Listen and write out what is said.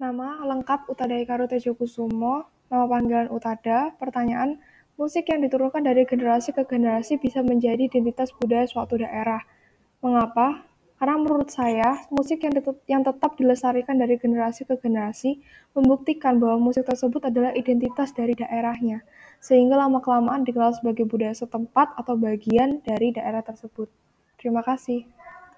Nama lengkap Utada Hikaru Tejokusumo, nama panggilan Utada. Pertanyaan, musik yang diturunkan dari generasi ke generasi bisa menjadi identitas budaya suatu daerah. Mengapa? Karena menurut saya, musik yang, yang tetap dilestarikan dari generasi ke generasi membuktikan bahwa musik tersebut adalah identitas dari daerahnya, sehingga lama-kelamaan dikenal sebagai budaya setempat atau bagian dari daerah tersebut. Terima kasih.